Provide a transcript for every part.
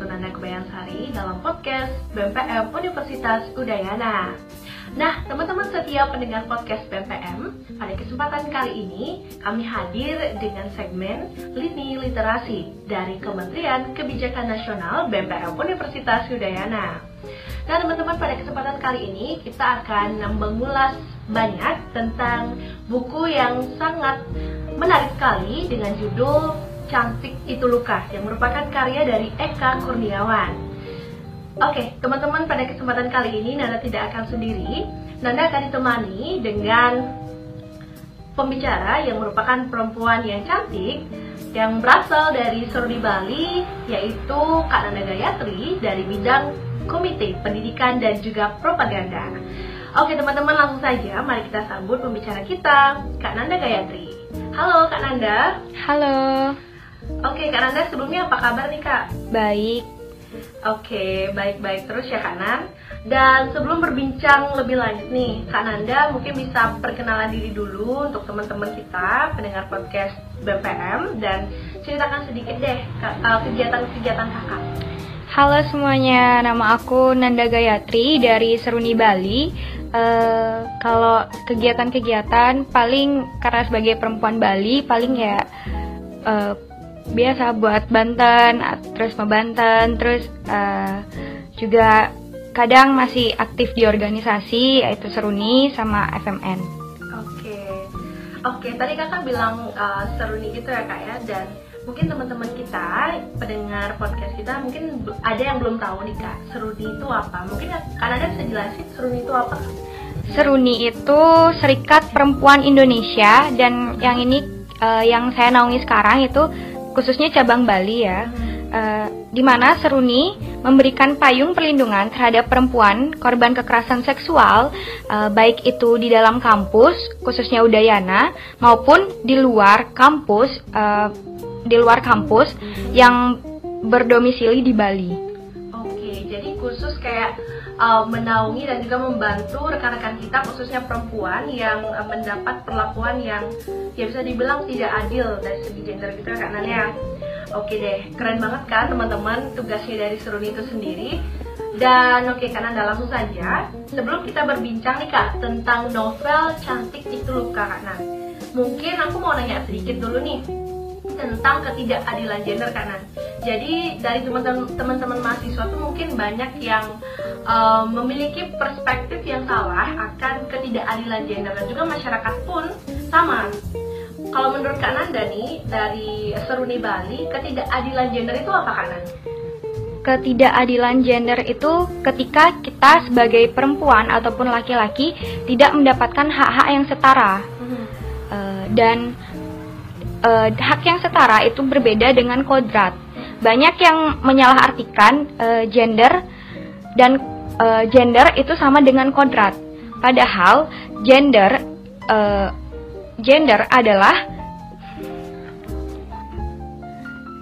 saya di Putunanda Kebayansari dalam podcast BMPM Universitas Udayana. Nah, teman-teman setia pendengar podcast BMPM Pada kesempatan kali ini, kami hadir dengan segmen Lini Literasi Dari Kementerian Kebijakan Nasional BMPM Universitas Udayana. Nah teman-teman pada kesempatan kali ini kita akan mengulas banyak tentang buku yang sangat menarik sekali dengan judul Cantik Itu Lukas yang merupakan karya dari Eka Kurniawan. Oke, teman-teman pada kesempatan kali ini Nanda tidak akan sendiri. Nanda akan ditemani dengan pembicara yang merupakan perempuan yang cantik yang berasal dari Seruni Bali yaitu Kak Nanda Gayatri dari bidang Komite Pendidikan dan juga Propaganda. Oke teman-teman langsung saja mari kita sambut pembicara kita, Kak Nanda Gayatri. Halo Kak Nanda. Halo. Oke Kak Nanda sebelumnya apa kabar nih Kak? Baik. Oke, baik-baik terus ya Kak Nan. Dan sebelum berbincang lebih lanjut nih, Kak Nanda mungkin bisa perkenalan diri dulu untuk teman-teman kita pendengar podcast BPM dan ceritakan sedikit deh eh, kegiatan-kegiatan kakak. Halo semuanya, nama aku Nanda Gayatri dari Seruni Bali. Uh, kalau kegiatan-kegiatan paling karena sebagai perempuan Bali paling ya uh, biasa buat Banten, terus mau Banten, terus uh, juga kadang masih aktif di organisasi yaitu Seruni sama FMN. Oke, oke. Tadi kakak bilang uh, Seruni gitu ya kak ya dan mungkin teman-teman kita pendengar podcast kita mungkin ada yang belum tahu nih kak seruni itu apa mungkin kan ada bisa jelasin seruni itu apa seruni itu Serikat Perempuan Indonesia dan yang ini uh, yang saya naungi sekarang itu khususnya cabang Bali ya uh, di mana Seruni memberikan payung perlindungan terhadap perempuan korban kekerasan seksual uh, baik itu di dalam kampus khususnya Udayana maupun di luar kampus uh, di luar kampus yang berdomisili di Bali. Oke, jadi khusus kayak uh, menaungi dan juga membantu rekan-rekan kita khususnya perempuan yang uh, mendapat perlakuan yang ya bisa dibilang tidak adil dari segi gender gitu kan ya. Oke deh, keren banget kan teman-teman tugasnya dari Seruni itu sendiri. Dan oke okay, karena anda langsung saja Sebelum kita berbincang nih kak Tentang novel Cantik Itu Luka Nah Mungkin aku mau nanya sedikit dulu nih tentang ketidakadilan gender kanan. Jadi dari teman-teman mahasiswa tuh mungkin banyak yang uh, memiliki perspektif yang salah akan ketidakadilan gender dan juga masyarakat pun sama. Kalau menurut Kak Nanda nih dari Seruni Bali, ketidakadilan gender itu apa kanan? Ketidakadilan gender itu ketika kita sebagai perempuan ataupun laki-laki tidak mendapatkan hak-hak yang setara. Hmm. Uh, dan uh, hak yang setara itu berbeda dengan kodrat. Banyak yang menyalahartikan uh, gender dan uh, gender itu sama dengan kodrat. Padahal gender uh, gender adalah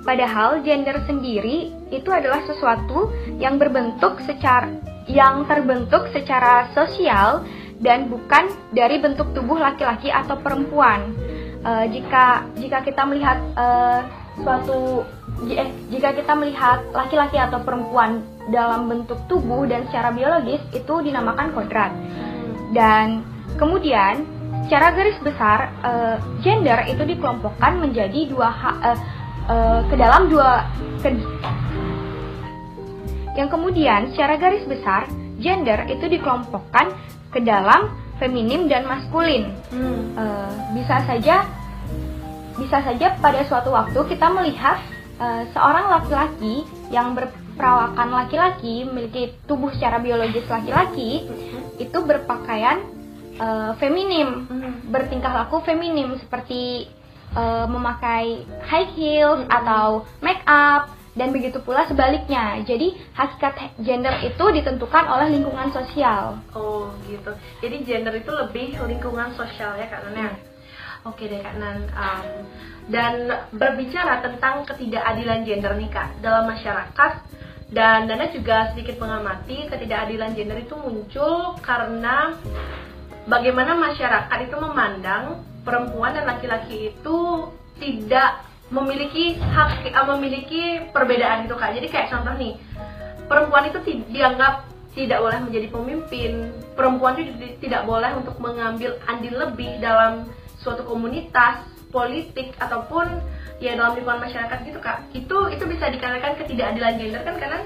padahal gender sendiri itu adalah sesuatu yang berbentuk secara yang terbentuk secara sosial dan bukan dari bentuk tubuh laki-laki atau perempuan uh, jika jika kita melihat uh, suatu eh, jika kita melihat laki-laki atau perempuan dalam bentuk tubuh dan secara biologis itu dinamakan kodrat. Dan kemudian secara garis besar uh, gender itu dikelompokkan menjadi dua uh, uh, ke dalam dua ke, yang kemudian secara garis besar gender itu dikelompokkan ke dalam feminim dan maskulin. Hmm. Uh, bisa saja bisa saja pada suatu waktu kita melihat uh, seorang laki-laki yang berperawakan laki-laki, memiliki tubuh secara biologis laki-laki, hmm. itu berpakaian uh, feminim, hmm. bertingkah laku feminim seperti uh, memakai high heels hmm. atau make up dan begitu pula sebaliknya. Jadi hakikat gender itu ditentukan oleh lingkungan sosial. Oh gitu. Jadi gender itu lebih lingkungan sosial ya Kak Nan Hmm. Oke deh Kak Nan. Um, dan berbicara tentang ketidakadilan gender nih Kak dalam masyarakat dan Nana juga sedikit mengamati ketidakadilan gender itu muncul karena bagaimana masyarakat itu memandang perempuan dan laki-laki itu tidak memiliki hak uh, memiliki perbedaan gitu kak. Jadi kayak contoh nih perempuan itu dianggap tidak boleh menjadi pemimpin. Perempuan itu tidak boleh untuk mengambil andil lebih dalam suatu komunitas politik ataupun ya dalam lingkungan masyarakat gitu kak. Itu itu bisa dikatakan ketidakadilan gender kan karena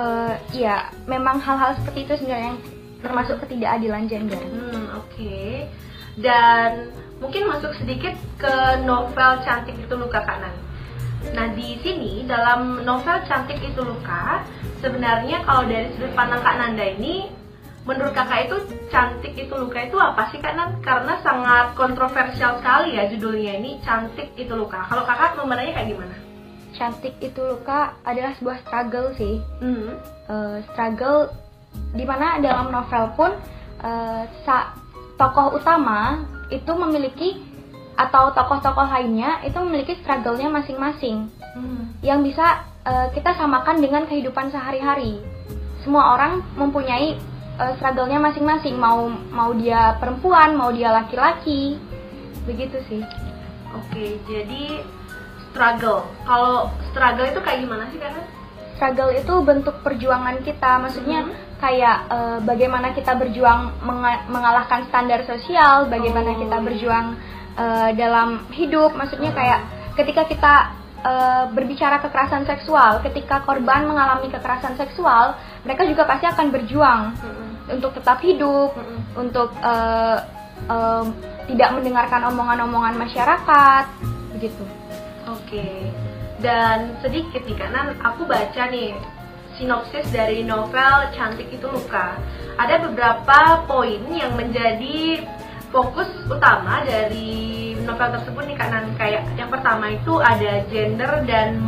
uh, ya memang hal-hal seperti itu sebenarnya yang termasuk ketidakadilan gender. Hmm, oke. okay. Dan mungkin masuk sedikit ke novel cantik itu luka kanan nah di sini dalam novel cantik itu luka sebenarnya kalau dari sudut pandang kak Nanda ini menurut kakak itu cantik itu luka itu apa sih kak Nan? Karena sangat kontroversial sekali ya judulnya ini cantik itu luka. Kalau kakak memandangnya kayak gimana? Cantik itu luka adalah sebuah struggle sih. Mm. Uh, struggle di mana dalam novel pun uh, sa tokoh utama itu memiliki atau tokoh-tokoh lainnya itu memiliki struggle-nya masing-masing. Mm. yang bisa uh, kita samakan dengan kehidupan sehari-hari. Semua orang mempunyai uh, struggle-nya masing-masing. Mau mau dia perempuan mau dia laki-laki. Begitu sih. Oke jadi struggle. Kalau struggle itu kayak gimana sih karena struggle itu bentuk perjuangan kita. Maksudnya hmm. Kayak uh, bagaimana kita berjuang meng mengalahkan standar sosial bagaimana oh. kita berjuang uh, dalam hidup maksudnya kayak ketika kita uh, berbicara kekerasan seksual ketika korban mengalami kekerasan seksual mereka juga pasti akan berjuang hmm untuk tetap hidup, mm-hmm. untuk uh, uh, tidak mendengarkan omongan-omongan masyarakat, begitu. Oke. Okay. Dan sedikit nih karena aku baca nih sinopsis dari novel Cantik Itu Luka. Ada beberapa poin yang menjadi fokus utama dari novel tersebut nih karena kayak yang pertama itu ada gender dan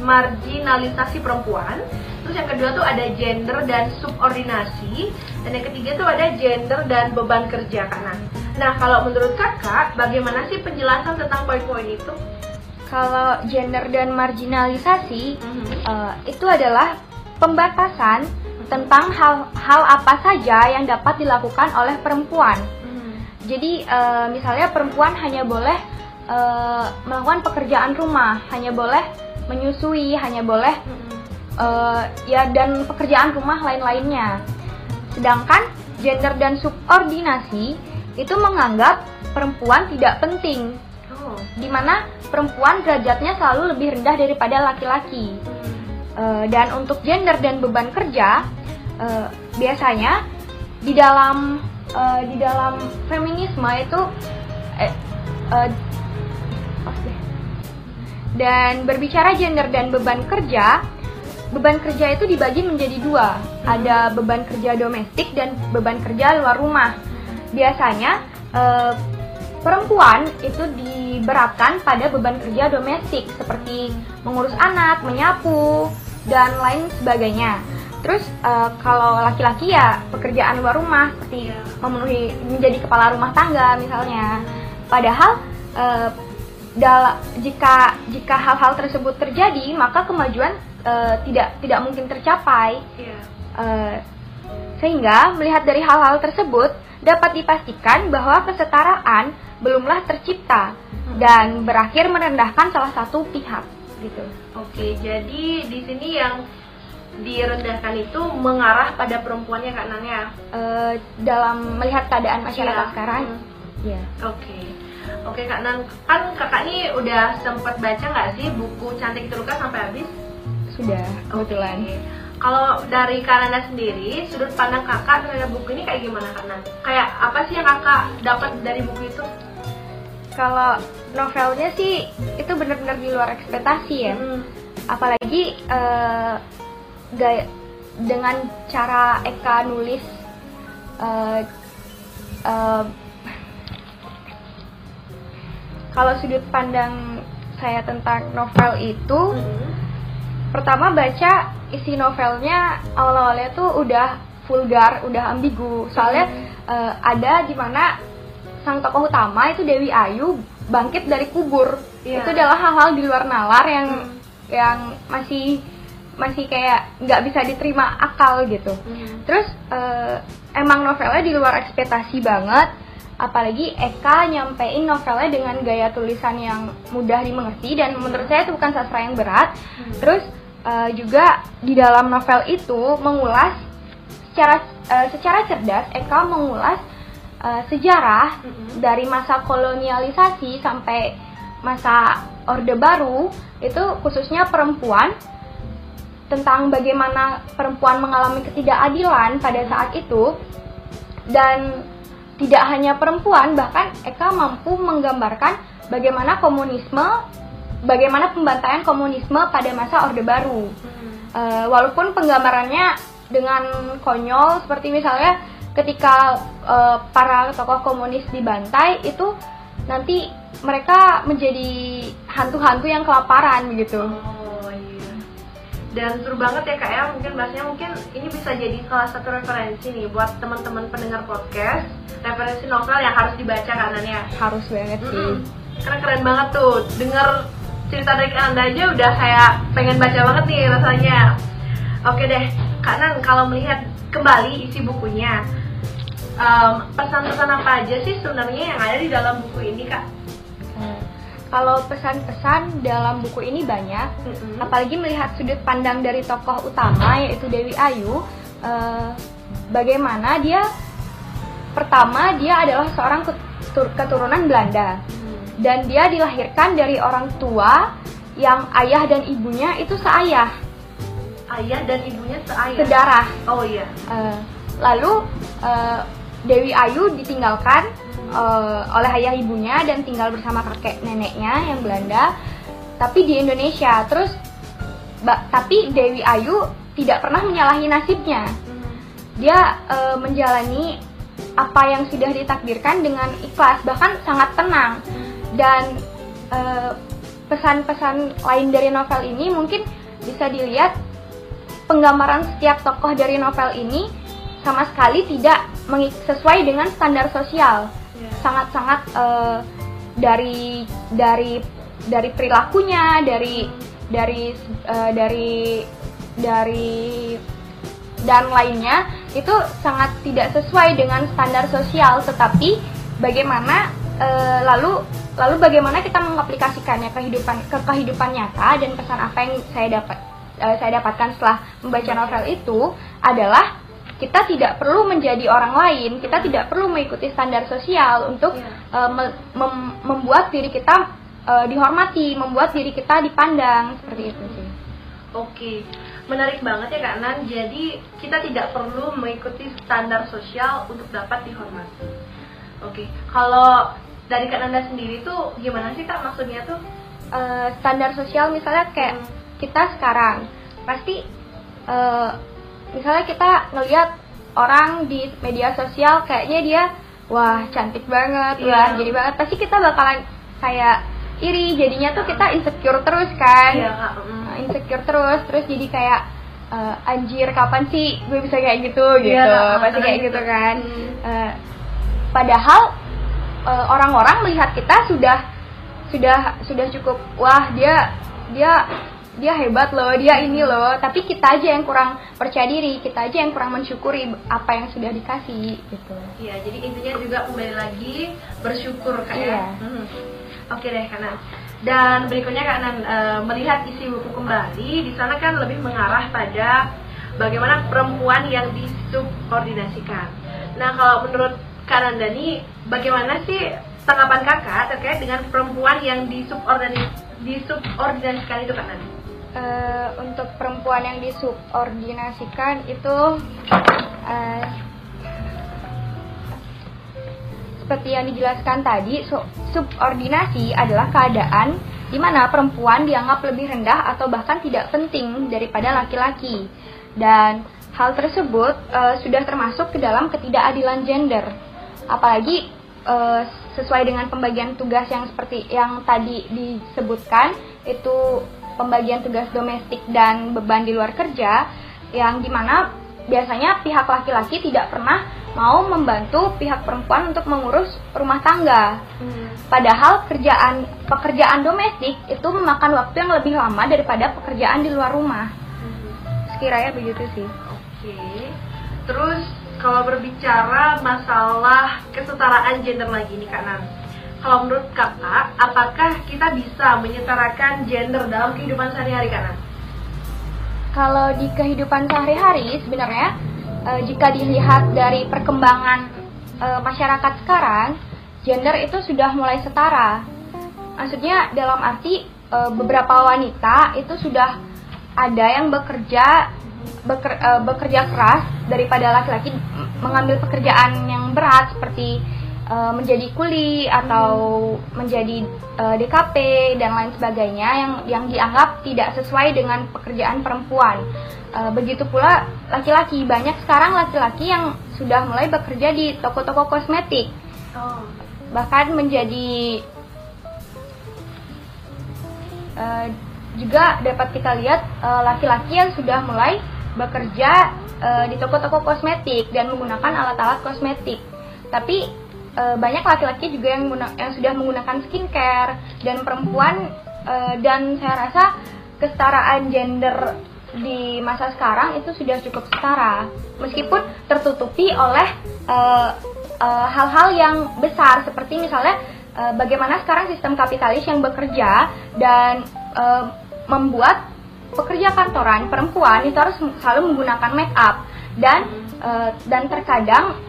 marginalisasi perempuan Terus yang kedua tuh ada gender dan subordinasi dan yang ketiga tuh ada gender dan beban kerja kanan. Nah kalau menurut kakak bagaimana sih penjelasan tentang poin-poin itu? Kalau gender dan marginalisasi mm-hmm. uh, itu adalah pembatasan tentang hal-hal apa saja yang dapat dilakukan oleh perempuan. Mm-hmm. Jadi uh, misalnya perempuan hanya boleh uh, melakukan pekerjaan rumah, hanya boleh menyusui, hanya boleh mm-hmm uh, ya dan pekerjaan rumah lain-lainnya. Sedangkan gender dan subordinasi itu menganggap perempuan tidak penting. Oh. Di mana perempuan derajatnya selalu lebih rendah daripada laki-laki. Hmm. Uh, dan untuk gender dan beban kerja uh, biasanya di dalam uh, di dalam feminisme itu eh, uh, dan berbicara gender dan beban kerja beban kerja itu dibagi menjadi dua. Ada beban kerja domestik dan beban kerja luar rumah. Biasanya eh, perempuan itu diberatkan pada beban kerja domestik seperti mengurus anak, menyapu, dan lain sebagainya. Terus uh, kalau laki-laki ya pekerjaan luar rumah seperti memenuhi menjadi kepala rumah tangga misalnya. Padahal uh, jika jika hal-hal tersebut terjadi maka kemajuan uh, tidak tidak mungkin tercapai. Yeah. Iya. Uh, sehingga melihat dari hal-hal tersebut dapat dipastikan bahwa kesetaraan belumlah tercipta dan berakhir merendahkan salah satu pihak gitu. Oke, jadi di sini yang direndahkan itu mengarah pada perempuannya Kak Nanya. Uh, dalam melihat keadaan masyarakat yeah. sekarang. Hmm. Ya. Oke. Okay. Oke Kak Nan, kan kakak ini udah sempat baca nggak sih buku Cantik Terluka sampai habis? sudah kebetulan. Okay. Kalau dari Kananda sendiri, sudut pandang kakak terhadap buku ini kayak gimana Kanan? Kayak apa sih yang kakak dapat dari buku itu? Kalau novelnya sih itu benar-benar di luar ekspektasi ya. Hmm. Apalagi uh, gaya dengan cara Eka nulis uh, uh, kalau sudut pandang saya tentang novel itu hmm pertama baca isi novelnya awal-awalnya tuh udah vulgar, udah ambigu. Soalnya uh, ada di mana sang tokoh utama itu Dewi Ayu bangkit dari kubur. Yeah. Itu adalah hal-hal di luar nalar yang hmm. yang masih masih kayak nggak bisa diterima akal gitu. Hmm. Terus uh, emang novelnya di luar ekspektasi banget. Apalagi Eka nyampein novelnya dengan gaya tulisan yang mudah dimengerti dan menurut saya itu bukan sastra yang berat hmm. terus uh, juga di dalam novel itu mengulas secara uh, secara cerdas Eka mengulas uh, sejarah hmm. dari masa kolonialisasi sampai masa Orde Baru itu khususnya perempuan tentang bagaimana perempuan mengalami ketidakadilan pada saat itu dan tidak hanya perempuan, bahkan Eka mampu menggambarkan bagaimana komunisme, bagaimana pembantaian komunisme pada masa Orde Baru. Hmm. Uh, walaupun penggambarannya dengan konyol, seperti misalnya ketika uh, para tokoh komunis dibantai itu nanti mereka menjadi hantu-hantu yang kelaparan begitu. Dan seru banget ya kak ya, mungkin bahasnya mungkin ini bisa jadi salah satu referensi nih buat teman-teman pendengar podcast referensi novel yang harus dibaca kanannya harus banget sih. Mm -hmm. karena keren banget tuh. Denger cerita dari anda aja udah kayak pengen baca banget nih rasanya. Oke deh kanan kalau melihat kembali isi bukunya pesan-pesan um, apa aja sih sebenarnya yang ada di dalam buku ini kak. Kalau pesan-pesan dalam buku ini banyak mm-hmm. apalagi melihat sudut pandang dari tokoh utama yaitu Dewi Ayu uh, bagaimana dia Pertama, dia adalah seorang keturunan Belanda. Hmm. Dan dia dilahirkan dari orang tua yang ayah dan ibunya itu seayah. Ayah dan ibunya seayah. Sedarah. Oh iya. Uh, lalu uh, Dewi Ayu ditinggalkan uh, oleh ayah ibunya dan tinggal bersama kakek neneknya yang Belanda, tapi di Indonesia. Terus, tapi Dewi Ayu tidak pernah menyalahi nasibnya. Dia uh, menjalani apa yang sudah ditakdirkan dengan ikhlas bahkan sangat tenang dan eh, pesan-pesan lain dari novel ini mungkin bisa dilihat penggambaran setiap tokoh dari novel ini sama sekali tidak sesuai dengan standar sosial ya. sangat-sangat uh, dari dari dari perilakunya dari dari uh, dari dari dan lainnya itu sangat tidak sesuai dengan standar sosial tetapi bagaimana e, lalu lalu bagaimana kita mengaplikasikannya kehidupan ke kehidupan nyata dan pesan apa yang saya dapat e, saya dapatkan setelah membaca novel itu adalah kita tidak perlu menjadi orang lain, kita tidak perlu mengikuti standar sosial untuk yeah. Iya. e, mem membuat diri kita e, dihormati, membuat diri kita dipandang seperti itu sih. Oke menarik banget ya Kak Nan. Jadi kita tidak perlu mengikuti standar sosial untuk dapat dihormati. Oke, kalau dari Kak Nanda sendiri tuh gimana sih Kak maksudnya tuh? Uh, standar sosial misalnya kayak hmm. kita sekarang pasti uh, misalnya kita ngelihat orang di media sosial kayaknya dia wah cantik banget, yeah. wah jadi banget pasti kita bakalan kayak iri jadinya tuh kita insecure terus kan. Yeah. Mm insecure terus terus jadi kayak uh, anjir kapan sih gue bisa kayak gitu iya, gitu ya, pasti kayak gitu, gitu kan hmm. uh, padahal uh, orang-orang melihat kita sudah sudah sudah cukup wah dia dia dia hebat loh, dia ini loh, tapi kita aja yang kurang percaya diri, kita aja yang kurang mensyukuri apa yang sudah dikasih gitu. Iya, jadi intinya juga kembali lagi bersyukur kayak. Iya. Hmm. Oke deh, karena dan berikutnya Kak Nan e, melihat isi buku kembali, di sana kan lebih mengarah pada bagaimana perempuan yang disubordinasikan. Nah, kalau menurut Kak Nanda nih, bagaimana sih tanggapan kakak terkait dengan perempuan yang disubordinasikan itu Kak Nanda? Uh, untuk perempuan yang disubordinasikan itu uh, seperti yang dijelaskan tadi, subordinasi adalah keadaan di mana perempuan dianggap lebih rendah atau bahkan tidak penting daripada laki-laki. Dan hal tersebut uh, sudah termasuk ke dalam ketidakadilan gender. Apalagi uh, sesuai dengan pembagian tugas yang seperti yang tadi disebutkan, itu pembagian tugas domestik dan beban di luar kerja yang di mana biasanya pihak laki-laki tidak pernah mau membantu pihak perempuan untuk mengurus rumah tangga. Hmm. Padahal kerjaan pekerjaan domestik itu memakan waktu yang lebih lama daripada pekerjaan di luar rumah. Hmm. Sekiranya begitu sih. Oke. Terus kalau berbicara masalah kesetaraan gender lagi nih Kak Nan. Kalau menurut kakak, apakah kita bisa menyetarakan gender dalam kehidupan sehari-hari Kak Nan? Kalau di kehidupan sehari-hari sebenarnya e, jika dilihat dari perkembangan e, masyarakat sekarang, gender itu sudah mulai setara. Maksudnya dalam arti e, beberapa wanita itu sudah ada yang bekerja beker, bekerja keras daripada laki-laki mengambil pekerjaan yang berat seperti e, menjadi kuli atau menjadi e, DKP dan lain sebagainya yang yang dianggap tidak sesuai dengan pekerjaan perempuan. E, begitu pula laki-laki banyak sekarang laki-laki yang sudah mulai bekerja di toko-toko kosmetik. Oh. Bahkan menjadi uh, juga dapat kita lihat laki-laki uh, yang sudah mulai bekerja uh, di toko-toko kosmetik dan menggunakan alat-alat kosmetik. Tapi uh, banyak laki-laki juga yang yang sudah menggunakan skincare. Dan perempuan uh, dan saya rasa kesetaraan gender di masa sekarang itu sudah cukup setara. Meskipun tertutupi oleh hal-hal uh, uh, yang besar. Seperti misalnya bagaimana sekarang sistem kapitalis yang bekerja dan membuat pekerja kantoran perempuan itu harus selalu menggunakan make up. Dan dan terkadang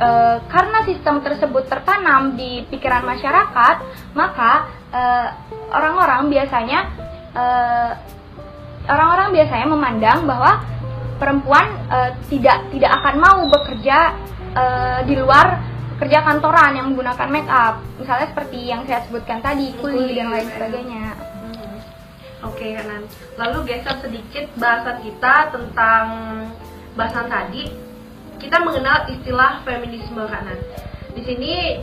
uh, karena sistem tersebut tertanam di pikiran masyarakat maka orang orang-orang biasanya orang-orang uh, biasanya memandang bahwa perempuan uh, tidak tidak akan mau bekerja uh, di luar kerja kantoran yang menggunakan make up misalnya seperti yang saya sebutkan tadi kuli dan lain sebagainya Oke Kanan. Lalu geser sedikit bahasa kita tentang bahasan tadi. Kita mengenal istilah feminisme Kanan. Di sini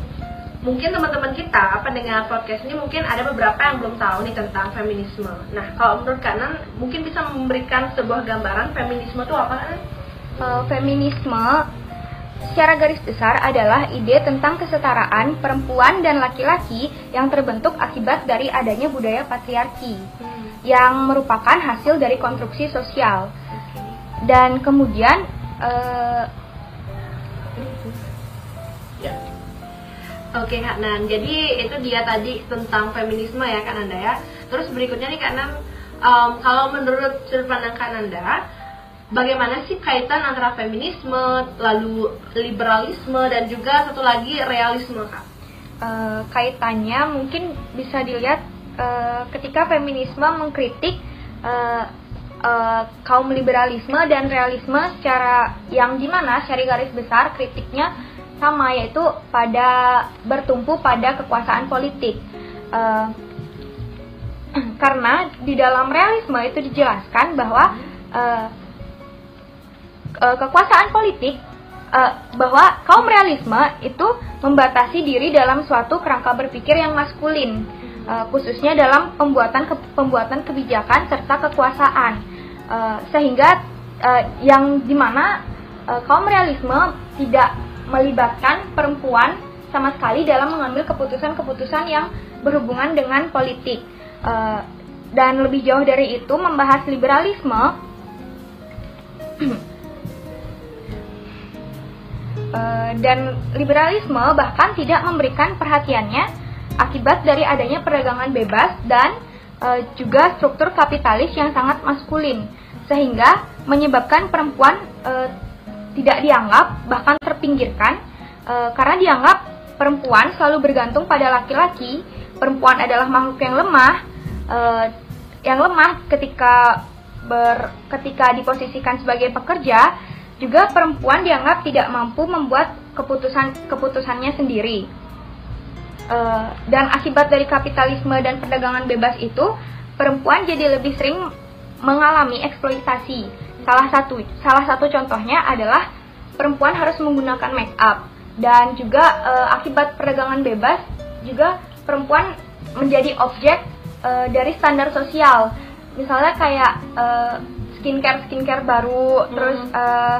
mungkin teman-teman kita pendengar podcast ini mungkin ada beberapa yang belum tahu nih tentang feminisme. Nah, kalau menurut Kanan mungkin bisa memberikan sebuah gambaran feminisme itu apa kan? Uh, feminisme secara garis besar adalah ide tentang kesetaraan perempuan dan laki-laki yang terbentuk akibat dari adanya budaya patriarki. Hmm yang merupakan hasil dari konstruksi sosial. Dan kemudian uh, ya. Oke Kak Nan, jadi itu dia tadi tentang feminisme ya Kak Nanda ya. Terus berikutnya nih Kak Nan, um, kalau menurut sudut pandang Kak Nanda, bagaimana sih kaitan antara feminisme, lalu liberalisme dan juga satu lagi realisme Kak? Uh, kaitannya mungkin bisa dilihat uh, ketika feminisme mengkritik uh, uh, kaum liberalisme dan realisme secara yang di mana secara garis besar kritiknya sama yaitu pada bertumpu pada kekuasaan politik. Uh, karena di dalam realisme itu dijelaskan bahwa uh, kekuasaan politik uh, bahwa kaum realisme itu membatasi diri dalam suatu kerangka berpikir yang maskulin uh, khususnya dalam pembuatan ke, pembuatan kebijakan serta kekuasaan. Uh, sehingga uh, yang di mana uh, kaum realisme tidak melibatkan perempuan sama sekali dalam mengambil keputusan-keputusan yang berhubungan dengan politik. Uh, dan lebih jauh dari itu membahas liberalisme. Dan liberalisme bahkan tidak memberikan perhatiannya akibat dari adanya perdagangan bebas dan e, juga struktur kapitalis yang sangat maskulin. Sehingga menyebabkan perempuan e, tidak dianggap bahkan terpinggirkan e, karena dianggap perempuan selalu bergantung pada laki-laki perempuan adalah makhluk yang lemah e, yang lemah ketika ber, ketika diposisikan sebagai pekerja juga perempuan dianggap tidak mampu membuat keputusan keputusannya sendiri Eh, dan akibat dari kapitalisme dan perdagangan bebas itu perempuan jadi lebih sering mengalami eksploitasi. Salah satu salah satu contohnya adalah perempuan harus menggunakan make up dan juga uh, akibat perdagangan bebas juga perempuan menjadi objek uh, dari standar sosial. Misalnya kayak uh, skincare skincare baru, hmm. terus uh,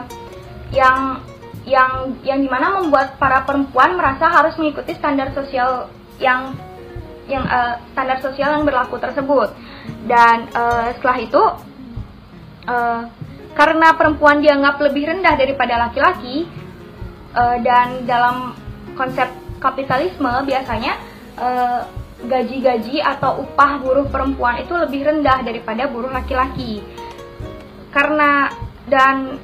yang yang yang di mana membuat para perempuan merasa harus mengikuti standar sosial yang yang uh, standar sosial yang berlaku tersebut dan uh, setelah itu uh, karena perempuan dianggap lebih rendah daripada laki-laki uh, dan dalam konsep kapitalisme biasanya uh, gaji-gaji atau upah buruh perempuan itu lebih rendah daripada buruh laki-laki. Karena dan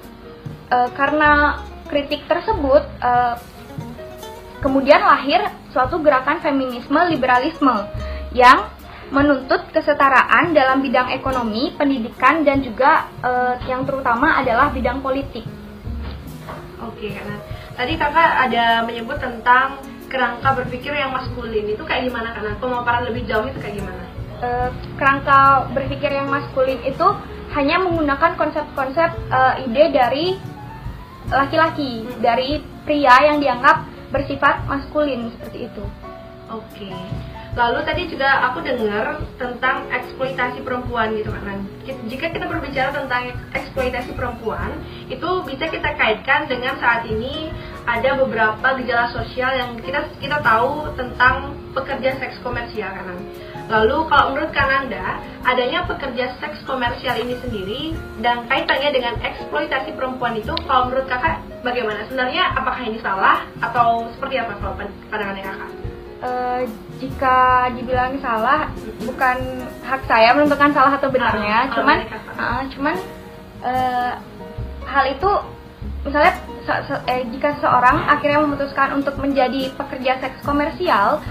e, karena kritik tersebut e, kemudian lahir suatu gerakan feminisme liberalisme yang menuntut kesetaraan dalam bidang ekonomi, pendidikan dan juga e, yang terutama adalah bidang politik. Oke, karena tadi kakak ada menyebut tentang kerangka berpikir yang maskulin itu kayak gimana karena pemaparan lebih jauh itu kayak gimana? E, kerangka berpikir yang maskulin itu hanya menggunakan konsep-konsep e, ide dari laki-laki, hmm. dari pria yang dianggap bersifat maskulin seperti itu. Oke. Lalu tadi juga aku dengar tentang eksploitasi perempuan gitu kan. Jika kita berbicara tentang eksploitasi perempuan, itu bisa kita kaitkan dengan saat ini ada beberapa gejala sosial yang kita kita tahu tentang pekerja seks komersial kan. Lalu kalau menurut Kananda, adanya pekerja seks komersial ini sendiri dan kaitannya dengan eksploitasi perempuan itu, kalau menurut kakak bagaimana? Sebenarnya apakah ini salah atau seperti apa kalau pandangannya kakak? Uh, jika dibilang salah, bukan hak saya menentukan salah atau benarnya, uh, cuman, uh, cuman uh, hal itu misalnya se se eh, jika seseorang akhirnya memutuskan untuk menjadi pekerja seks komersial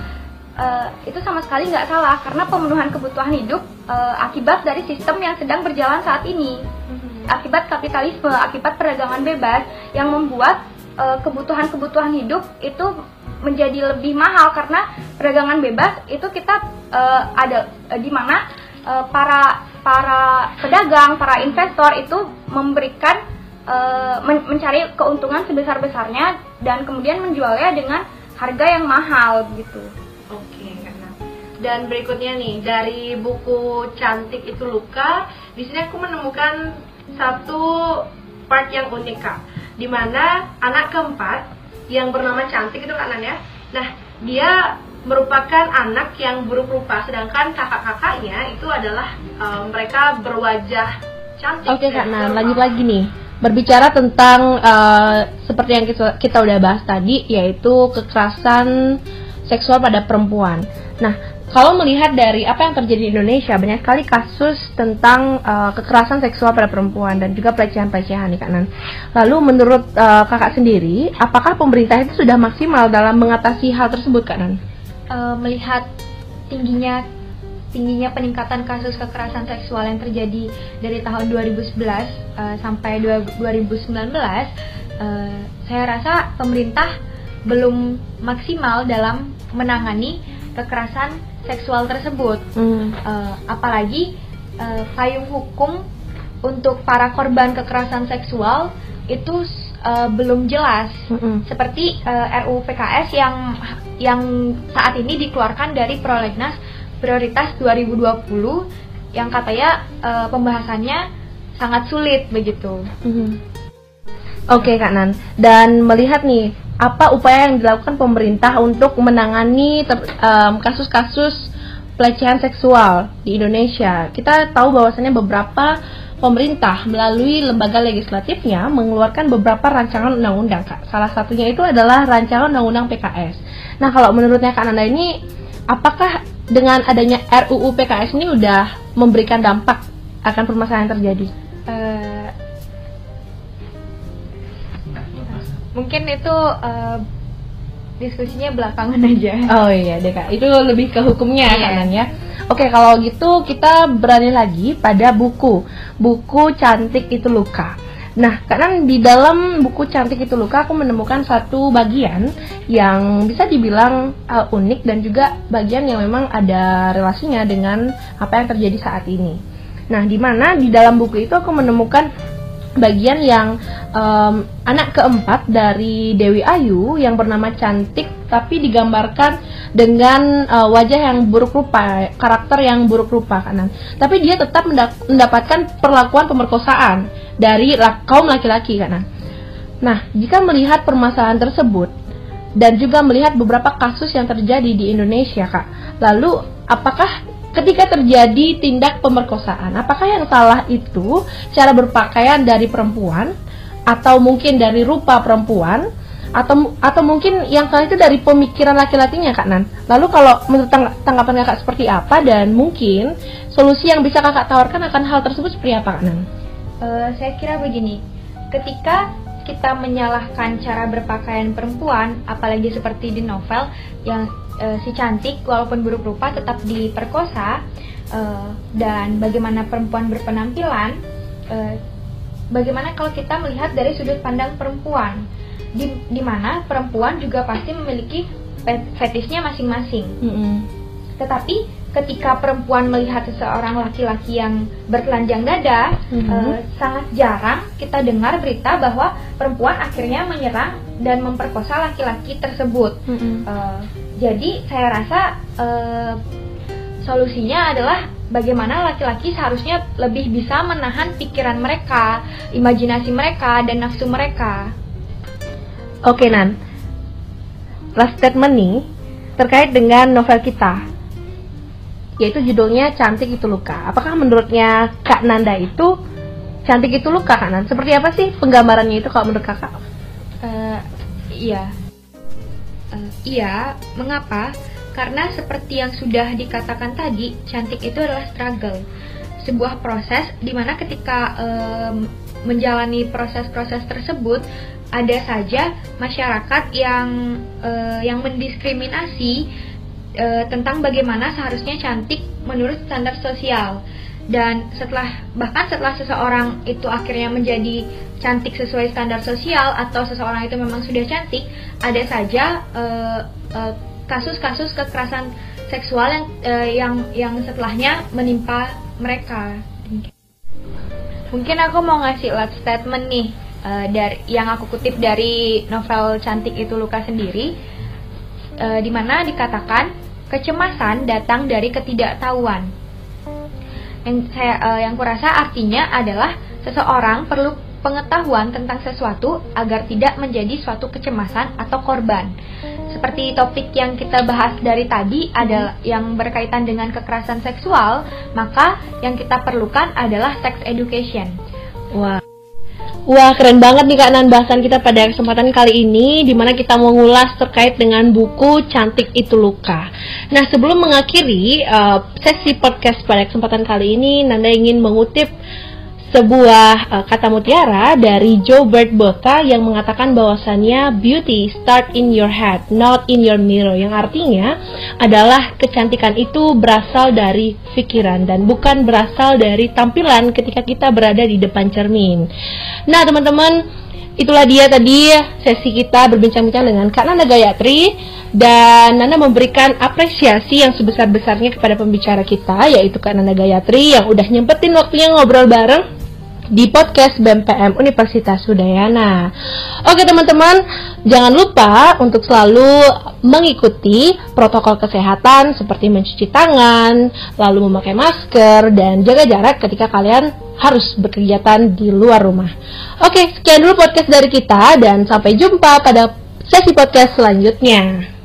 uh, itu sama sekali nggak salah. Karena pemenuhan kebutuhan hidup uh, akibat dari sistem yang sedang berjalan saat ini. Mm-hmm. akibat kapitalisme akibat perdagangan bebas yang membuat kebutuhan-kebutuhan uh, hidup itu menjadi lebih mahal karena perdagangan bebas itu kita uh, ada uh, di mana uh, para para pedagang para investor itu memberikan uh, men mencari keuntungan sebesar besarnya dan kemudian menjualnya dengan harga yang mahal gitu. Oke, dan berikutnya nih dari buku cantik itu luka, di sini aku menemukan satu part yang unik kak, di mana anak keempat yang bernama cantik itu kan ya. Nah dia merupakan anak yang buruk rupa, sedangkan kakak-kakaknya itu adalah um, mereka berwajah cantik. Oke kak, nah lanjut lagi nih berbicara tentang uh, seperti yang kita, kita udah bahas tadi yaitu kekerasan seksual pada perempuan. Nah, kalau melihat dari apa yang terjadi di Indonesia, banyak sekali kasus tentang uh, kekerasan seksual pada perempuan dan juga pelecehan-pelecehan nih kanan. Lalu menurut uh, kakak sendiri, apakah pemerintah itu sudah maksimal dalam mengatasi hal tersebut kanan? Uh, melihat tingginya tingginya peningkatan kasus kekerasan seksual yang terjadi dari tahun 2011 uh, sampai 2019, uh, saya rasa pemerintah belum maksimal dalam menangani kekerasan seksual tersebut. Hmm. Uh, apalagi uh, payung hukum untuk para korban kekerasan seksual itu uh, belum jelas. Hmm. Seperti uh, RUU PKS yang yang saat ini dikeluarkan dari Prolegnas Prioritas 2020 yang katanya uh, pembahasannya sangat sulit begitu. Hmm. Oke okay, Kak Nan. Dan melihat nih apa upaya yang dilakukan pemerintah untuk menangani kasus-kasus pelecehan seksual di Indonesia. Kita tahu bahwasannya beberapa pemerintah melalui lembaga legislatifnya mengeluarkan beberapa rancangan undang-undang. Salah satunya itu adalah rancangan undang-undang PKS. Nah, kalau menurutnya Kak Nanda ini apakah dengan adanya RUU PKS ini udah memberikan dampak akan permasalahan yang terjadi? Uh, mungkin itu uh, diskusinya belakangan aja. Oh iya deh kak, itu lebih ke hukumnya iya. kan ya. Oke kalau gitu kita berani lagi pada buku, buku cantik itu luka. Nah, karena di dalam buku Cantik itu Luka aku menemukan satu bagian yang bisa dibilang uh, unik dan juga bagian yang memang ada relasinya dengan apa yang terjadi saat ini. Nah, di mana di dalam buku itu aku menemukan bagian yang um, anak keempat dari Dewi Ayu yang bernama Cantik tapi digambarkan dengan uh, wajah yang buruk rupa, karakter yang buruk rupa kanan. Tapi dia tetap mendapatkan perlakuan pemerkosaan dari kaum laki-laki kanan. Nah, jika melihat permasalahan tersebut dan juga melihat beberapa kasus yang terjadi di Indonesia, Kak. Lalu apakah ketika terjadi tindak pemerkosaan. Apakah yang salah itu cara berpakaian dari perempuan atau mungkin dari rupa perempuan atau atau mungkin yang salah itu dari pemikiran laki-lakinya Kak Nan. Lalu kalau menurut tang tanggapan Kakak seperti apa dan mungkin solusi yang bisa Kakak tawarkan akan hal tersebut seperti apa Kak Nan? Uh, saya kira begini, ketika kita menyalahkan cara berpakaian perempuan, apalagi seperti di novel yang uh, si cantik walaupun buruk rupa tetap diperkosa uh, dan bagaimana perempuan berpenampilan, uh, bagaimana kalau kita melihat dari sudut pandang perempuan, di, di mana perempuan juga pasti memiliki fetisnya masing-masing. Mm -hmm. Tetapi ketika perempuan melihat seseorang laki-laki yang bertelanjang dada, mm-hmm. uh, sangat jarang kita dengar berita bahwa perempuan akhirnya menyerang dan memperkosa laki-laki tersebut. Mm-hmm. Uh, jadi saya rasa uh, solusinya adalah bagaimana laki-laki seharusnya lebih bisa menahan pikiran mereka, imajinasi mereka, dan nafsu mereka. Oke Nan, last statement nih terkait dengan novel kita yaitu judulnya Cantik Itu Luka. Apakah menurutnya Kak Nanda itu cantik itu luka Kak Nanda? Seperti apa sih penggambarannya itu kalau menurut Kakak? Uh, iya. Uh, iya, mengapa? Karena seperti yang sudah dikatakan tadi, cantik itu adalah struggle. Sebuah proses di mana ketika um, menjalani proses-proses tersebut ada saja masyarakat yang uh, yang mendiskriminasi e, tentang bagaimana seharusnya cantik menurut standar sosial. Dan setelah bahkan setelah seseorang itu akhirnya menjadi cantik sesuai standar sosial atau seseorang itu memang sudah cantik ada saja kasus-kasus kekerasan seksual yang yang yang setelahnya menimpa mereka. Mungkin aku mau ngasih last statement nih uh, dari yang aku kutip dari novel cantik itu luka sendiri uh, di mana dikatakan kecemasan datang dari ketidaktahuan. Yang saya uh, yang kurasa artinya adalah seseorang perlu pengetahuan tentang sesuatu agar tidak menjadi suatu kecemasan atau korban. Seperti topik yang kita bahas dari tadi adalah yang berkaitan dengan kekerasan seksual, maka yang kita perlukan adalah sex education. Wah. Wah keren banget nih Kak Nan bahasan kita pada kesempatan kali ini Di mana kita mau ngulas terkait dengan buku Cantik Itu Luka. Nah sebelum mengakhiri uh, sesi podcast pada kesempatan kali ini Nanda ingin mengutip sebuah uh, kata mutiara dari Joe Bert Bota yang mengatakan bahwasannya beauty start in your head, not in your mirror. Yang artinya adalah kecantikan itu berasal dari pikiran dan bukan berasal dari tampilan ketika kita berada di depan cermin. Nah, teman-teman, itulah dia tadi sesi kita berbincang-bincang dengan Kak Nanda Gayatri dan Nanda memberikan apresiasi yang sebesar-besarnya kepada pembicara kita yaitu Kak Nanda Gayatri yang udah nyempetin waktunya ngobrol bareng di podcast BMPM Universitas Udayana. Oke teman-teman, jangan lupa untuk selalu mengikuti protokol kesehatan seperti mencuci tangan, lalu memakai masker, dan jaga jarak ketika kalian harus berkegiatan di luar rumah. Oke, sekian dulu podcast dari kita dan sampai jumpa pada sesi podcast selanjutnya.